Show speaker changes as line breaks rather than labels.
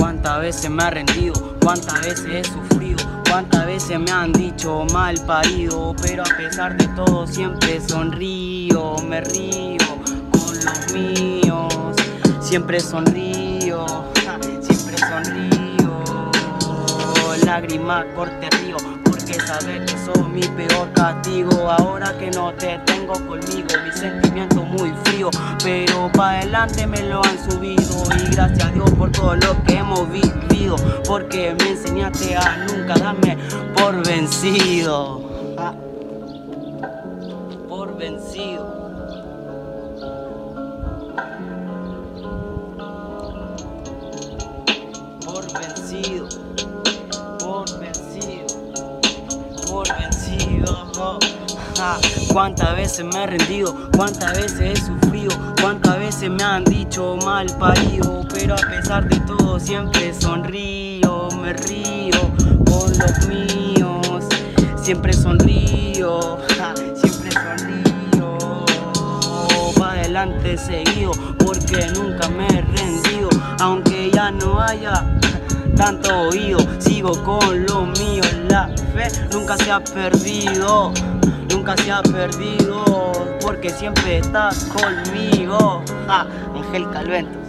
Cuántas veces me ha rendido, cuántas veces he sufrido, cuántas veces me han dicho mal parido, pero a pesar de todo siempre sonrío, me río con los míos, siempre sonrío, siempre sonrío, lágrimas corte río, porque sabes que soy mi peor castigo, ahora que no te tengo conmigo, mi sentimiento muy pero para adelante me lo han subido y gracias a Dios por todo lo que hemos vivido, porque me enseñaste a nunca darme por vencido. Ah. Por vencido. Por vencido. Por vencido. Por vencido. Cuántas veces me he rendido, cuántas veces he sufrido, cuántas veces me han dicho mal parido, pero a pesar de todo siempre sonrío, me río con los míos, siempre sonrío, siempre sonrío, pa' adelante seguido, porque nunca me he rendido, aunque ya no haya tanto oído, sigo con lo mío, nunca se ha perdido, nunca se ha perdido, porque siempre estás conmigo. Ja, Ángel Calvento.